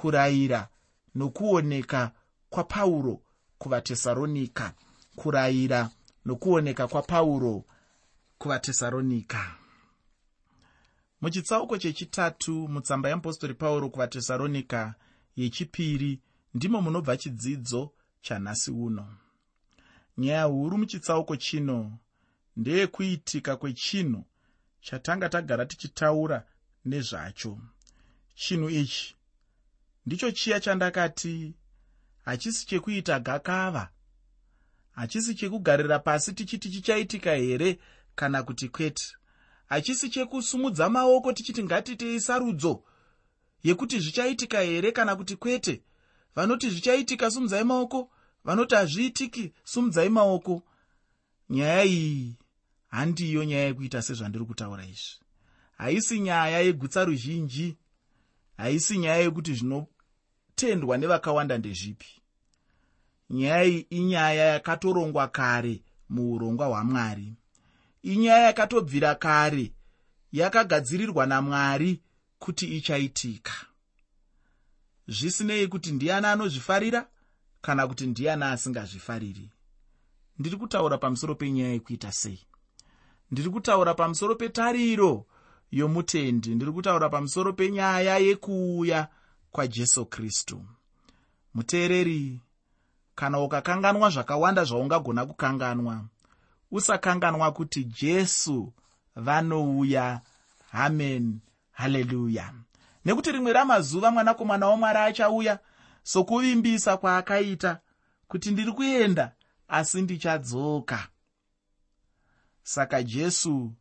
kurayira nokuoneka kwapauro kuvatesaronika kurayira nokuoneka kwapauro kuvatesaronika muchitsauko chechitatu mutsamba yeapostori pauro kuvatesaronika yechipiri ndimo munobva chidzidzo chanhasi uno. Nyaya huru muchitsauko chino ndeyekuitika kwechinhu chatanga tagara tichitaura nezvacho. Chinhu ichi ndicho chiya chandakati hachisi chekuita gakava. Hachisi chekugarira pasi tichiti chichaitika here kana kuti kwete? Hachisi chekusumudza maoko tichiti ngatitei sarudzo yekuti zvichaitika here kana kuti kwete? Vanoti zvichaitika sumudzai maoko. Vanoti hazviitiki sumudzai maoko. Nyaya iyi handiyo nyaya yekuita sezvandiri kutaura izvi. Haisi nyaya yegutsa ruzhinji haisi nyaya yekuti zvinotendwa nevakawanda ndezvipi. Nyaya iyi inyaya yakatorongwa kare muurongwa hwamwari. Inyaya yakatobvira kare yakagadzirirwa namwari kuti ichaitika. Zvisinei kuti ndiani anozvifarira kana kuti ndiani asingazvifariri. Ndiri kutaura pamusoro penyaya yekuita sei? Ndiri kutaura pamusoro petariro yomutendi. Ndiri kutaura pamusoro penyaya yekuuya kwajesu kristu. Muteereri kana ukakanganwa zvakawanda zvaungagona kukanganwa usakanganwa kuti jesu vanouya. Hamen haleluya nekuti rimwe ramazuva mwanakomana wamwari achauya sokuvimbisa kwaakaita kuti ndiri kuenda asi ndichadzoka. Saka jesu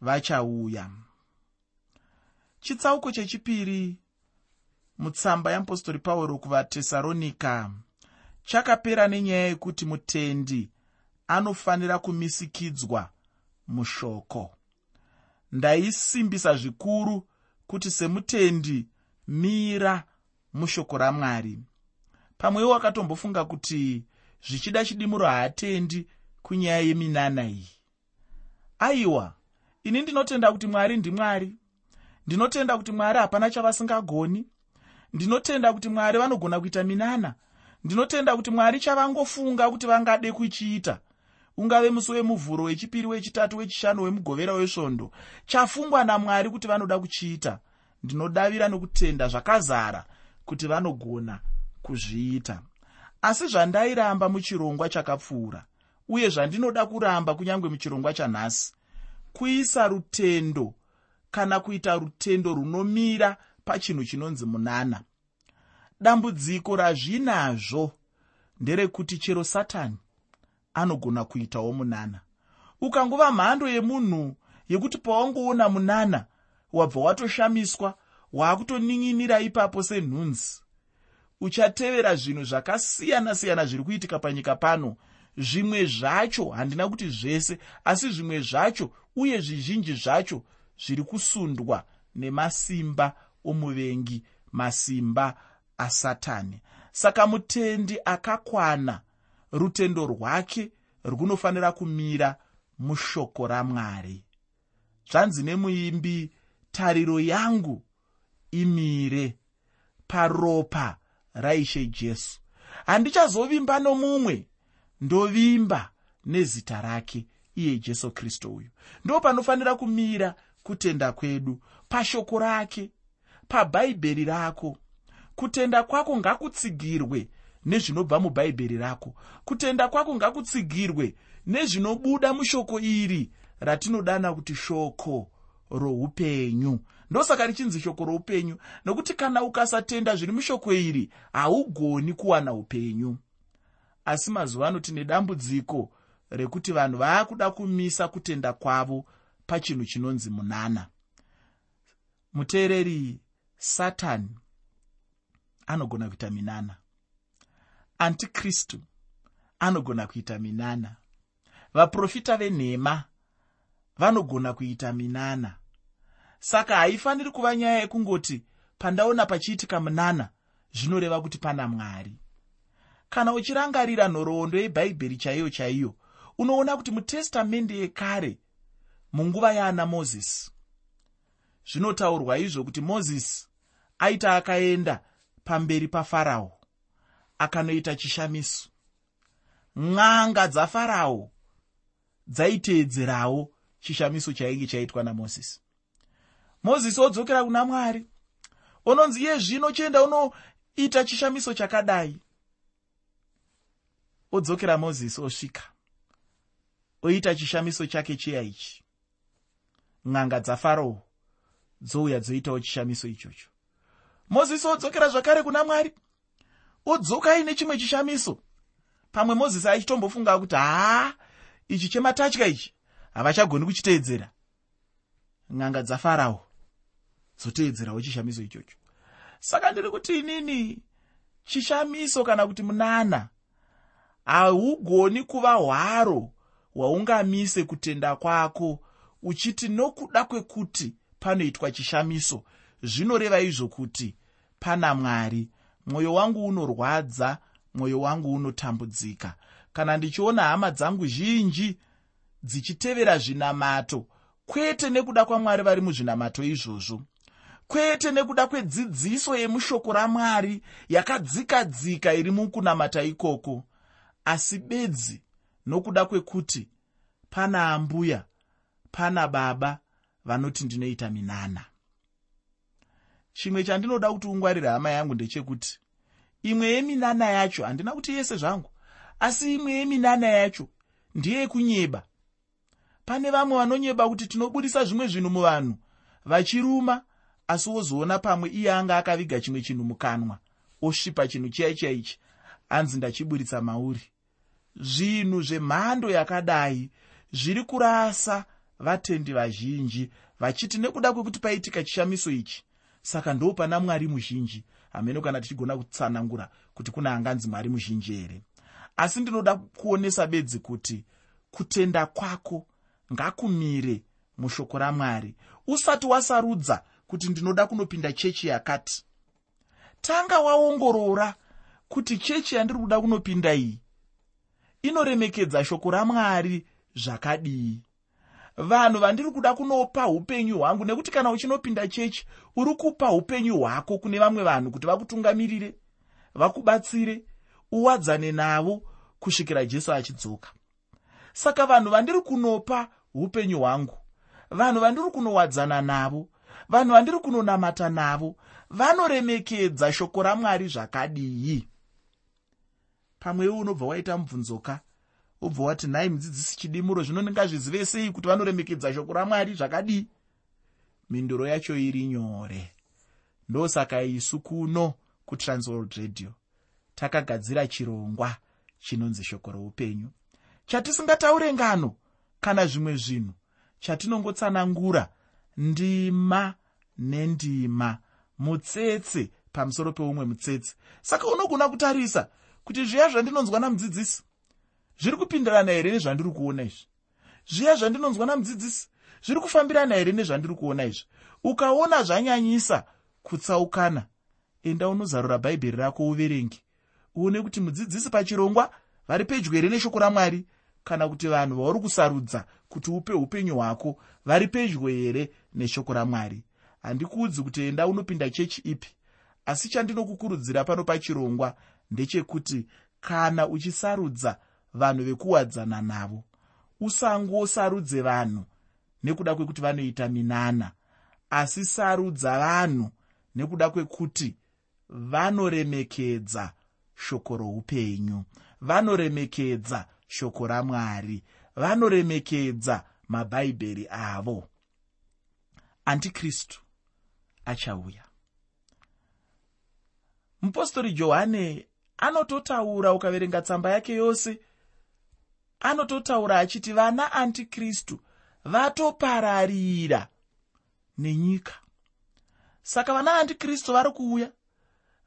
vachauya chitsauko chechipiri mutsamba yeapostori pauro kuvatesaronika chakapera nenyaya yekuti mutendi anofanira kumisikidzwa mushoko. Ndaisimbisa zvikuru kuti semutendi mira mushoko ramwari. Pamwewo akatombofunga kuti zvichida chidimuro haatendi kunyaya yeminana iyi. Aiwa ini ndinotenda kuti mwari ndimwari ndinotenda kuti mwari hapana chavasingagoni ndinotenda kuti mwari vanogona kuita minana. Ndinotenda kuti mwari chavangofunga kuti vangade kuchiita. Ungave musi wemuvhuro wechipiri wechitatu wechishanu wemugovera wesvondo chafungwa namwari kuti vanoda kuchiita. Ndinodavira nokutenda zvakazara kuti vanogona kuzviita. Asi zvandairamba muchirongwa chakapfuura uye zvandinoda kuramba kunyange muchirongwa chanhasi kuisa rutendo kana kuita rutendo runomira pachinhu chinonzi munana. Dambudziko razvinazvo nderekuti chero satani anogona kuitawo munana. Ukangova mhando yemunhu yekuti pawangoona munana wabva watoshamiswa waakutonin'inira ipapo senhunzi. Uchatevera zvinhu zvakasiyana-siyana zviri kuitika panyika pano. Zvimwe zvacho handina kuti zvese asi zvimwe zvacho uye zvizhinji zvacho zviri kusundwa nemasimba omuvengi masimba asatani. Saka mutendi akakwana rutendo rwake runofanira kumira mushoko ramwari. Zvanzi nemuimbi tariro yangu imire paropa raishe jesu. Handichazovimba nomumwe ndovimba nezita rake iye jesu kristu uyu. Ndo panofanira kumira kutenda kwedu pashoko rake pabhaibheri rako. Kutenda kwako ngakutsigirwe nezvinobva mubhaibheri rako. Kutenda kwako ngakutsigirwe nezvinobuda mushoko iri ratinodana kuti shoko roupenyu. Ndosaka richinzi shoko roupenyu nokuti kana ukasatenda zviri mushoko iri haugoni kuwana upenyu. Asi mazuva ano tine dambudziko rekuti vanhu vaakuda kumisa kutenda kwavo pachinhu chinonzi munana. Muteereri satani anogona kuita minana. Antikristu anogona kuita minana. Vaprofita venhema vanogona kuita minana. Saka haifaniri kuva nyaya yekungoti pandaona pachiitika munana zvinoreva kuti pana mwari. Kana uchirangarira nhoroondo yebhaibheri chaiyo chaiyo unoona kuti mutestamende yekare munguva yaana mozisi zvinotaurwa izvo kuti mozisi aita akaenda pamberi pafarao akanoita chishamiso. N'anga dzafarao dzaiteedzerawo chishamiso chainge chaitwa namozisi mozisi odzokera kuna mwari unonzi iye zvino chienda unoita chishamiso chakadai. Odzokera mozisi osvika oita chishamiso chake chiya ichi n'anga dzafarao dzouya dzoitawo chishamiso ichocho. Mozisi odzokera zvakare kuna mwari. Odzoka aine chimwe chishamiso. Pamwe mozisi achitombofunga kuti haa ichi chematatya ichi havachagoni kuchiteedzera. N'anga dzafarao dzoteedzerawo chishamiso ichocho. Saka ndiri kuti inini chishamiso kana kuti munana haugoni kuva hwaro hwaungamise kutenda kwako uchiti nokuda kwekuti panoitwa chishamiso zvinoreva izvo kuti pana mwari mwoyo wangu unorwadza mwoyo wangu unotambudzika. Kana ndichiona hama dzangu zhinji dzichitevera zvinamato kwete nekuda kwamwari vari muzvinamato izvozvo. Kwete nekuda kwedzidziso yemushoko ramwari yakadzika dzika iri mukunamata ikoko. Asi bedzi nokuda kwekuti pana ambuya pana baba vanoti ndinoita minana. Chimwe chandinoda kuti ungwarire hama yangu ndechekuti imwe yeminana yacho handina kuti yese zvangu asi imwe yeminana yacho ndeyekunyeba pane vamwe vanonyeba kuti tinobudisa zvimwe zvinhu muvanhu vachiruma asi wozoona pamwe iye anga akaviga chimwe chinhu mukanwa osvipa chinhu chiya chiya ichi anzi ndachiburitsa mauri. Zvinhu zvemhando yakadai zviri kurasa vatendi vazhinji vachiti nekuda kwekuti paitika chishamiso ichi saka ndo pana mwari muzhinji. Hameno kana tichigona kutsanangura kuti kuna anganzi mwari muzhinji here asi ndinoda kuonesa bedzi kuti kutenda kwako ngakumire mushoko ramwari. Usati wasarudza kuti ndinoda kunopinda chechi yakati tanga waongorora kuti chechi yandiri kuda kunopinda iyi inoremekedza shoko ramwari zvakadii vanhu vandiri kuda kunopa upenyu hwangu nekuti kana uchinopinda chechi uri kupa upenyu hwako kune vamwe vanhu kuti vakutungamirire vakubatsire uwadzane navo kusvikira jesu achidzoka. Saka vanhu vandiri kunopa upenyu hwangu vanhu vandiri kunowadzana navo vanhu vandiri kunonamata navo vanoremekedza shoko ramwari zvakadii? Pamwewo unobva waita mubvunzoka obva wati nhai mudzidzisi chidimuro zvino ndingazvizive sei kuti vanoremekedza shoko ramwari zvakadii mhinduro yacho iri nyore. Ndosaka isu kuno kutransworld radio. Takagadzira chirongwa chinonzi shoko roupenyu. Chatisingataure ngano kana zvimwe zvinhu chatinongotsanangura ndima nendima mutsetse pamusoro peumwe mutsetse. Saka unogona kutarisa kuti zviya zvandinonzwa namudzidzisi zviri kupindirana here nezvandiri kuona izvi? Zviya zvandinonzwa namudzidzisi. Zviri kufambirana here nezvandiri kuona izvi? Ukaona zvanyanyisa kutsaukana. Enda unozarura bhaibheri rako uverenge uone kuti mudzidzisi pachirongwa vari pedyo here neshoko ramwari kana kuti vanhu vauri kusarudza kuti upe upenyu hwako vari pedyo here neshoko ramwari. Handikuudzi kuti enda unopinda chechi ipi asi chandinokukurudzira pano pachirongwa ndechekuti kana uchisarudza vanhu vekuwadzana navo. Usangosarudze vanhu nekuda kwekuti vanoita minana asi sarudza vanhu nekuda kwekuti vanoremekedza shoko roupenyu vanoremekedza shoko ramwari vanoremekedza mabhaibheri avo. Antikristu achauya. Mupostori johani anototaura ukaverenga tsamba yake yose anototaura achiti vana antikristu vatopararira nenyika. Saka vana antikristu vari kuuya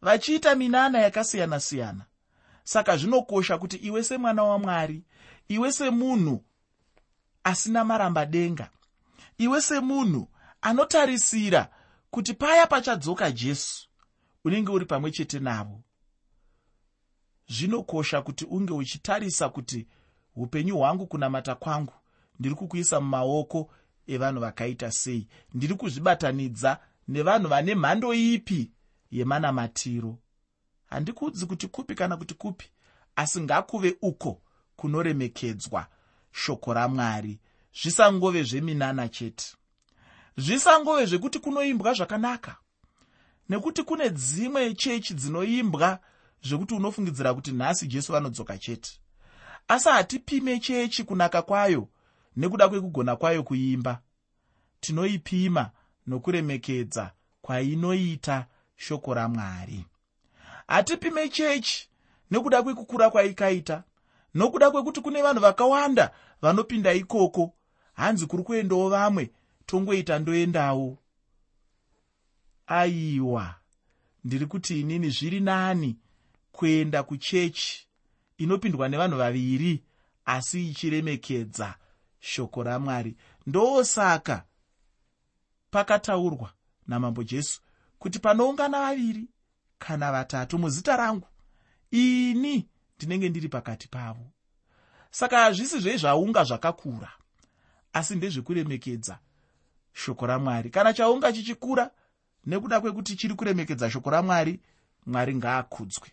vachiita minana yakasiyana-siyana. Saka zvinokosha kuti iwe semwana wamwari iwe semunhu asina maramba denga iwe semunhu anotarisira kuti paya pachadzoka jesu unenge uri pamwe chete navo. Zvinokosha kuti unge uchitarisa kuti upenyu hwangu kunamata kwangu. Ndiri kukuisa mumaoko evanhu vakaita sei. Ndiri kuzvibatanidza nevanhu vane mhando ipi yemanamatiro. Handikuudzi kuti kupi kana kuti kupi asi ngakuve uko kunoremekedzwa shoko ramwari. Zvisangove zveminana chete. Zvisangove zvekuti kunoimbwa zvakanaka nekuti kune dzimwe chechi dzinoimbwa zvekuti unofungidzira kuti nhasi jesu vanodzoka chete asi hatipime chechi kunaka kwayo nekuda kwekugona kwayo kuimba. Tinoipima nokuremekedza kwainoita shoko ramwari. Hatipime chechi nekuda kwekukura kwaikaita nokuda kwekuti kune vanhu vakawanda vanopinda ikoko. Hanzi kuri kuendawo vamwe tongoita ndoendawo. Aiwa ndiri kuti inini zviri nani kuenda kuchechi inopindwa nevanhu vaviri asi ichiremekedza shoko ramwari. Ndosaka pakataurwa namambo jesu kuti panoungana vaviri kana vatatu muzita rangu ini ndinenge ndiri pakati pavo. Saka hazvisi zvezvaunga zvakakura asi ndezvekuremekedza shoko ramwari. Kana chaunga chichikura nekuda kwekuti chiri kuremekedza shoko ramwari mwari ngaakudzwe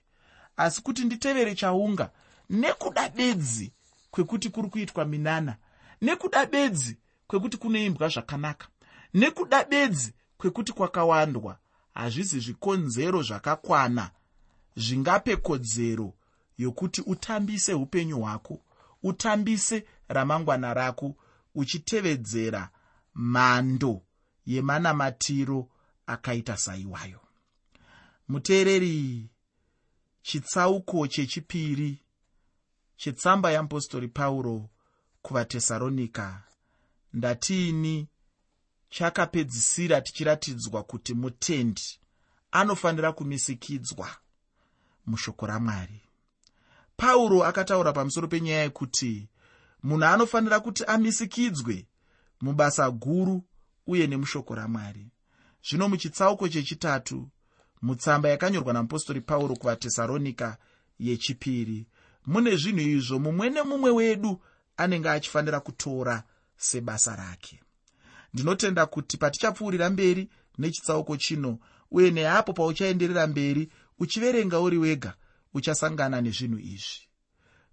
asi kuti nditevere chaunga nekuda bedzi kwekuti kuri kuitwa minana nekuda bedzi kwekuti kunoimbwa zvakanaka nekuda bedzi kwekuti kwakawandwa hazvisi zvikonzero zvakakwana zvingape kodzero yokuti utambise upenyu hwako utambise ramangwana rako uchitevedzera mhando yemanamatiro akaita saiwayo. Muteereri chitsauko chechipiri chetsamba yeapostori pauro kuvatesaronika ndatiini chakapedzisira tichiratidzwa kuti mutendi anofanira kumisikidzwa mushoko ramwari. Pauro akataura pamusoro penyaya yekuti munhu anofanira kuti amisikidzwe mubasa guru uye nemushoko ramwari. Zvino muchitsauko chechitatu mutsamba yakanyorwa namupostori pauro kuvatesaronika yechipiri. Mune zvinhu izvo mumwe nemumwe wedu anenge achifanira kutora sebasa rake. Ndinotenda kuti patichapfuurira mberi nechitsauko chino uye neapo pauchaenderera mberi uchiverenga uri wega uchasangana nezvinhu izvi.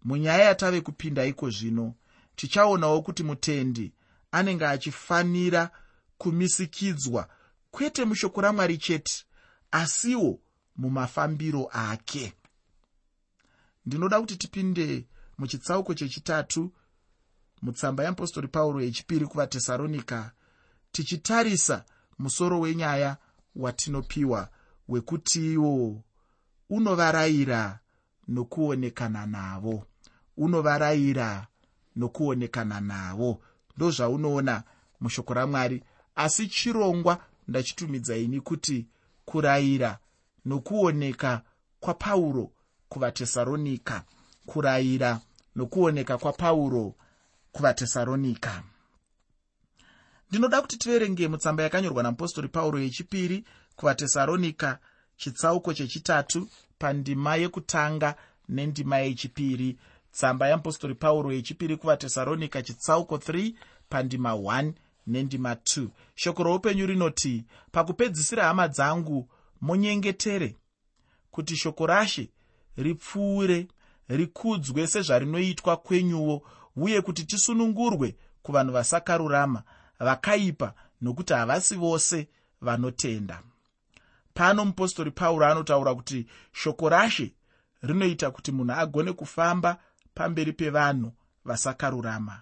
Munyaya yatave kupinda iko zvino tichaonawo kuti mutendi anenge achifanira kumisikidzwa kwete mushoko ramwari chete asiwo mumafambiro ake. Ndinoda kuti tipinde muchitsauko chechitatu mutsamba yeapostori pauro yechipiri kuvatesaronika tichitarisa musoro wenyaya watinopiwa wekutiwo unovarayira nokuonekana navo. Unovarayira nokuonekana navo. Ndozvaunoona mushoko ramwari. Asi chirongwa ndachitumidza ini kuti kurayira nokuoneka kwapauro kuvatesaronika kurayira nokuoneka kwapauro kuvatesaronika ndinoda kuti tiverenge mutsamba yakanyorwa namupostori pauro yechipiri kuvatesaronika chitsauko chechitatu pandima yekutanga nendima yechipiri. Tsamba yeapostori pauro yechipiri kuvatesaronika chitsauko 3 pandima 1 nendima 2 shoko roupenyu rinoti pakupedzisira hama dzangu munyengetere kuti shoko rashe ripfuure rikudzwe sezvarinoitwa kwenyuwo uye kuti tisunungurwe kuvanhu vasakarurama vakaipa nokuti havasi vose vanotenda. Pano mupostori pauro anotaura kuti shoko rashe rinoita kuti munhu agone kufamba pamberi pevanhu vasakarurama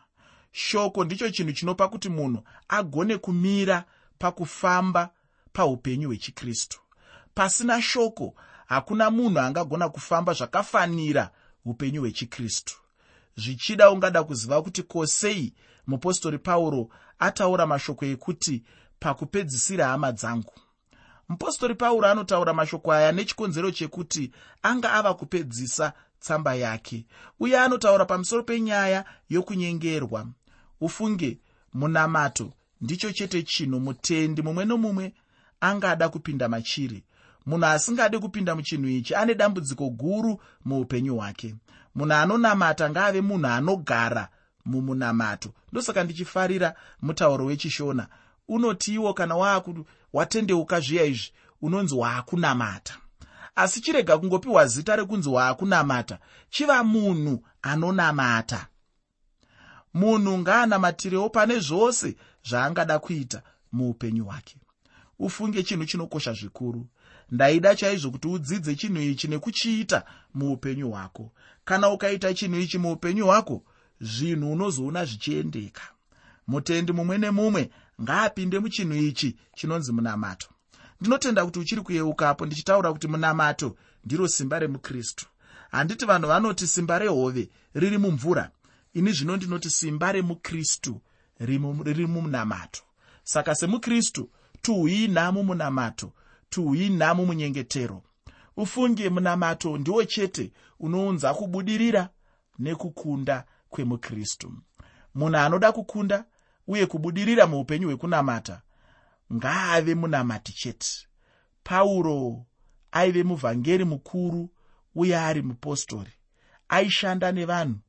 shoko ndicho chinhu chinopa kuti munhu agone kumira pakufamba paupenyu hwechikristu. Pasina shoko hakuna munhu angagona kufamba zvakafanira upenyu hwechikristu. Zvichida ungada kuziva kuti kosei mupostori pauro ataura mashoko ekuti pakupedzisira hama dzangu. Mupostori pauro anotaura mashoko aya nechikonzero chekuti anga ava kupedzisa tsamba yake. Uye anotaura pamusoro penyaya yokunyengerwa ufunge munamato. Ndicho chete chinhu mutendi mumwe nomumwe angada kupinda machiri. Munhu asingade kupinda muchinhu ichi ane dambudziko guru muupenyu hwake. Munhu anonamata ngaave munhu anogara mumunamato. Ndosaka ndichifarira mutauro wechishona. Unotiwo kana waaku watendeuka zviya izvi unonzi waakunamata. Asi chirega kungopiwa zita rekunzi waakunamata chiva munhu anonamata munhu ngaanamatirewo pane zvose zvaangada kuita muupenyu hwake. Ufunge chinhu chinokosha zvikuru. Ndaida chaizvo kuti udzidze chinhu ichi nekuchiita muupenyu hwako. Kana ukaita chinhu ichi muupenyu hwako zvinhu unozoona zvichiendeka. Mutendi mumwe nemumwe ngaapinde muchinhu ichi chinonzi munamato. Ndinotenda kuti uchiri kuyeukapo ndichitaura kuti munamato ndiro simba remukristu. Handiti vanhu vanoti simba rehove riri mumvura ini zvino ndinoti simba remukristu riri mumunamato saka semukristu tuhwina mumunamato tuhwina mumunyengetero ufunge munamato ndiwo chete unounza kubudirira nekukunda kwemukristu. Munhu anoda kukunda uye kubudirira muupenyu hwekunamata ngaave munamati chete. Pauro aive muvhangeri mukuru uye ari mupostori aishanda nevanhu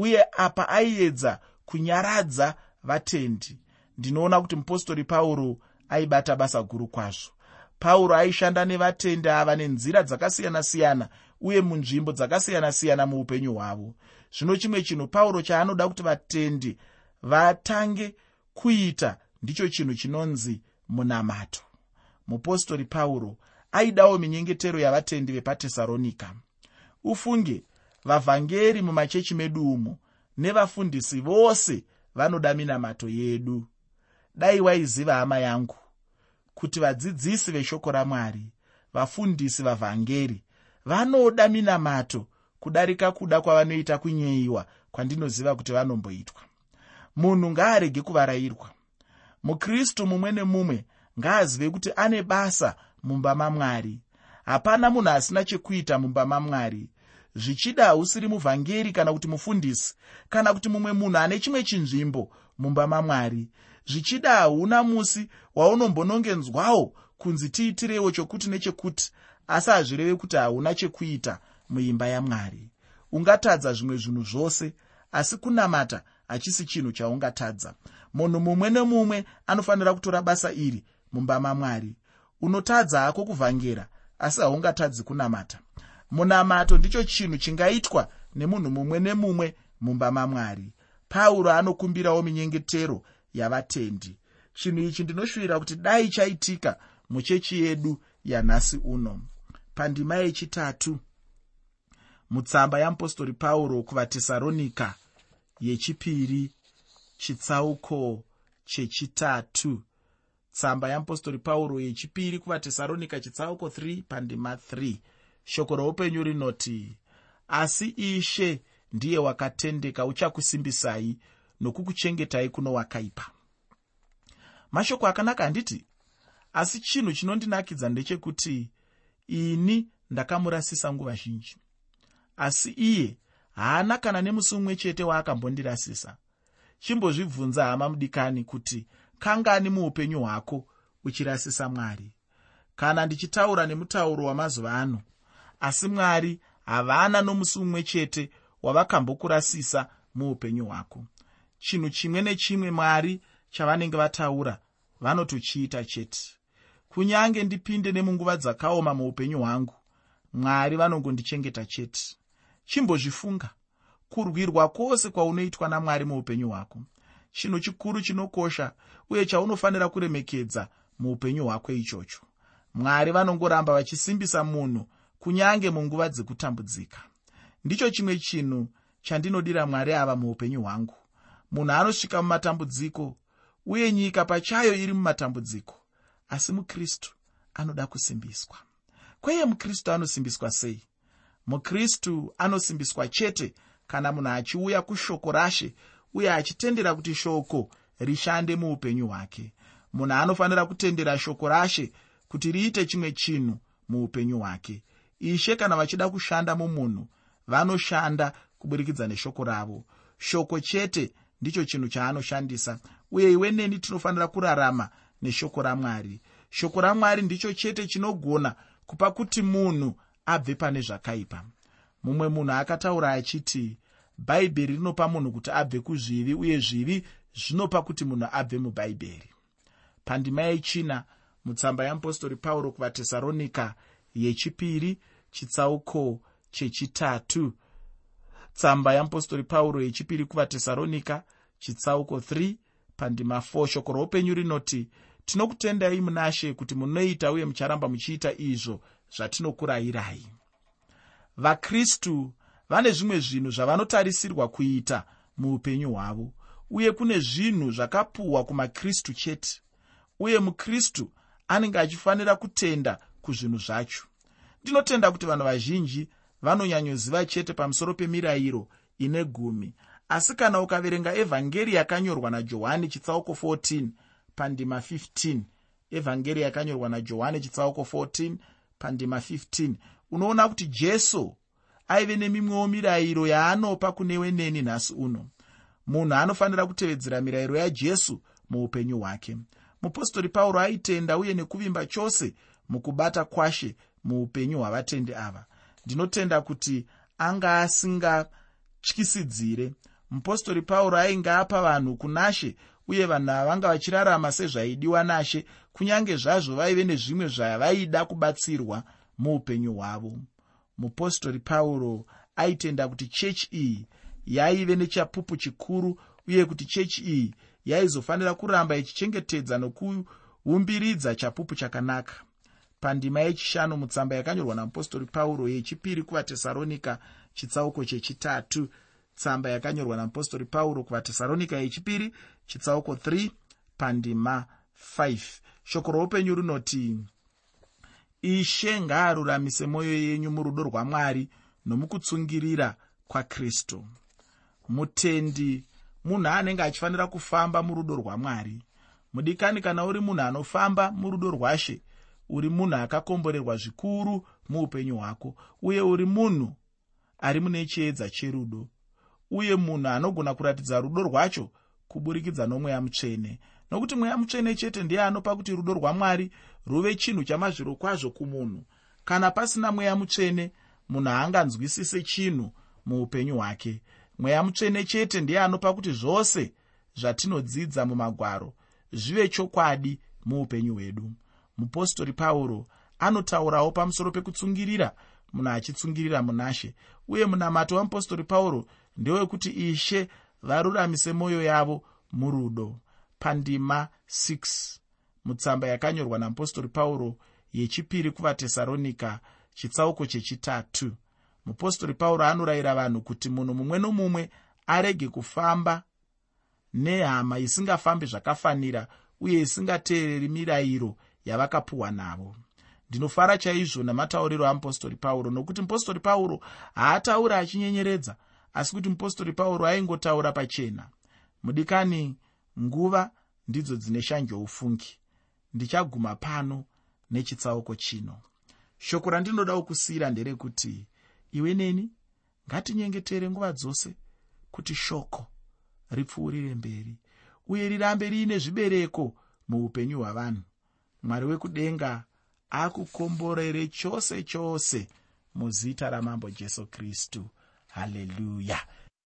uye apa aiedza kunyaradza vatendi. Ndinoona kuti mupostori pauro aibata basa guru kwazvo. Pauro aishanda nevatendi ava nenzira dzakasiyana-siyana uye munzvimbo dzakasiyana-siyana muupenyu hwavo. Zvino chimwe chinhu pauro chaanoda kuti vatendi vatange kuita ndicho chinhu chinonzi munamato. Mupostori pauro aidawo minyengetero yavatendi vepatesaronika. Ufunge vavhangeri mumachechi medu umo nevafundisi vose vanoda minamato yedu. Dai waiziva hama yangu kuti vadzidzisi veshoko ramwari vafundisi vavhangeri vanoda minamato kudarika kuda kwavanoita kunyeyiwa kwandinoziva kuti vanomboitwa. Munhu ngaarege kuvarayirwa. Mukristu mumwe nemumwe ngaazive kuti ane basa mumba mamwari. Hapana munhu asina chekuita mumba mamwari zvichida hausiri muvhangeri kana kuti mufundisi kana kuti mumwe munhu ane chimwe chinzvimbo mumba mamwari. Zvichida hauna musi waunombonongenzwawo kunzi tiitirewo chokuti nechekuti asi hazvireve kuti hauna chekuita muimba yamwari. Ungatadza zvimwe zvinhu zvose asi kunamata hachisi chinhu chaungatadza. Munhu mumwe nemumwe anofanira kutora basa iri mumba mamwari. Unotadza hako kuvhangera asi haungatadzi kunamata munamato ndicho chinhu chingaitwa nemunhu mumwe nemumwe mumba mamwari. Pauro anokumbirawo minyengetero yavatendi. Chinhu ichi ndinoshuvira kuti dai chaitika muchechi yedu yanhasi uno. Pandima yechitatu mutsamba yamupostori pauro kuvatesaronika yechipiri chitsauko chechitatu. Tsamba yamupostori pauro yechipiri kuvatesaronika chitsauko 3 pandima 3 shoko roupenyu rinoti asi ishe ndiye wakatendeka uchakusimbisai nokukuchengetai kuno wakaipa. Mashoko akanaka handiti asi chinhu chinondinakidza ndechekuti ini ndakamurasisa nguva zhinji. Asi iye haana kana nemusi mumwe chete waakambondirasisa. Chimbozvibvunza hama mudikani kuti kangani muupenyu hwako uchirasisa mwari? Kana ndichitaura nemutauro wamazuva ano asi mwari havana nomusi mumwe chete wavakambokurasisa muupenyu hwako. Chinhu chimwe nechimwe mwari chavanenge vataura vanotochiita chete. Kunyange ndipinde nemunguva dzakaoma muupenyu hwangu mwari vanongondichengeta chete. Chimbozvifunga kurwirwa kwose kwaunoitwa namwari muupenyu hwako. Chinhu chikuru chinokosha uye chaunofanira kuremekedza muupenyu hwako ichocho. Mwari vanongoramba vachisimbisa munhu kunyange munguva dzekutambudzika. Ndicho chimwe chinhu chandinodira mwari ava muupenyu hwangu. Munhu anosvika mumatambudziko uye nyika pachayo iri mumatambudziko asi mukristu anoda kusimbiswa. Kweye mukristu anosimbiswa sei? Mukristu anosimbiswa chete kana munhu achiuya kushoko rashe uye achitendera kuti shoko rishande muupenyu hwake. Munhu anofanira kutendera shoko rashe kuti riite chimwe chinhu muupenyu hwake ishe kana vachida kushanda mumunhu vanoshanda kuburikidza neshoko ravo. Shoko chete ndicho chinhu chaanoshandisa uye iwe neni tinofanira kurarama neshoko ramwari. Shoko ramwari ndicho chete chinogona kupa kuti munhu abve pane zvakaipa. Mumwe munhu akataura achiti bhaibheri rinopa munhu kuti abve kuzvivi uye zvivi zvinopa kuti munhu abve mubhaibheri. Pandima yechina mutsamba yamupostori pauro kuvatesaronika yechipiri chitsauko chechitatu. Tsamba yeapostori pauro yechipiri kuvatesaronika chitsauko 3 pandima 4 shoko roupenyu rinoti tinokutendai muna she kuti munoita uye mucharamba muchiita izvo zvatinokurayirai vakristu vane zvimwe zvinhu zvavanotarisirwa kuita muupenyu hwavo uye kune zvinhu zvakapuhwa kumakristu chete uye mukristu anenge achifanira kutenda kuzvinhu zvacho ndinotenda kuti vanhu vazhinji vanonyanyoziva chete pamusoro pemirayiro ine gumi. Asi kana ukaverenga evhangeri yakanyorwa najohani chitsauko 14 pandima 15 evhangeri yakanyorwa najohani chitsauko 14 pandima 15 unoona kuti jesu aive nemimwewo mirayiro yaanopa kunewe neni nhasi uno. Munhu anofanira kutevedzera mirayiro yajesu muupenyu hwake. Mupostori pauro aitenda uye nekuvimba chose mukubata kwashe muupenyu hwavatendi ava. Ndinotenda kuti anga asingatyisidzire mupostori pauro ainge apa vanhu kunashe uye vanhu avanga vachirarama sezvaidiwa nashe kunyange zvazvo vaive nezvimwe zvavaida kubatsirwa muupenyu hwavo. Mupostori pauro aitenda kuti chechi iyi yaive nechapupu chikuru uye kuti chechi iyi yaizofanira kuramba ichichengetedza nokuumbiridza chapupu chakanaka pandima yechishanu mutsamba yakanyorwa namupostori pauro yechipiri kuvatesaronika chitsauko chechitatu. Tsamba yakanyorwa namupostori pauro kuvatesaronika yechipiri chitsauko 3 pandima 5 shoko roupenyu runoti ishe ngaaruramise mwoyo yenyu murudo rwamwari nomukutsungirira kwakristu mutendi munhu anenge achifanira kufamba murudo rwamwari. Mudikani kana uri munhu anofamba murudo rwashe uri munhu akakomborerwa zvikuru muupenyu hwako uye uri munhu ari mune chiedza cherudo uye munhu anogona kuratidza rudo rwacho kuburikidza nomweya mutsvene. Nokuti mweya mutsvene chete ndiye anopa kuti rudo rwamwari ruve chinhu chamazviro kwazvo kumunhu. Kana pasina mweya mutsvene munhu haanganzwisise chinhu muupenyu hwake. Mweya mutsvene chete ndiye anopa kuti zvose zvatinodzidza mumagwaro zvive chokwadi muupenyu hwedu mupostori pauro anotaurawo pamusoro pekutsungirira munhu achitsungirira munashe uye munamato wamupostori pauro ndewekuti ishe varuramise mwoyo yavo murudo. Pandima 6 mutsamba yakanyorwa namupostori pauro yechipiri kuvatesaronika chitsauko chechitatu. Mupostori pauro anorayira vanhu kuti munhu mumwe nomumwe arege kufamba nehama isingafambi zvakafanira uye isingateereri mirayiro yavakapuhwa navo. Ndinofara chaizvo namatauriro amupostori pauro nokuti mupostori pauro haatauri achinyenyeredza asi kuti mupostori pauro aingotaura pachena. Mudikani nguva ndidzo dzine shanjoufungi ndichaguma pano nechitsauko chino. Shoko randinoda kusiyira nderekuti iwe neni ngatinyengetere nguva dzose kuti shoko ripfuurire mberi uye rirambe riine zvibereko muupenyu hwavanhu mwari wekudenga akukomborere chose chose muzita ramambo jesu kristu. Haleluya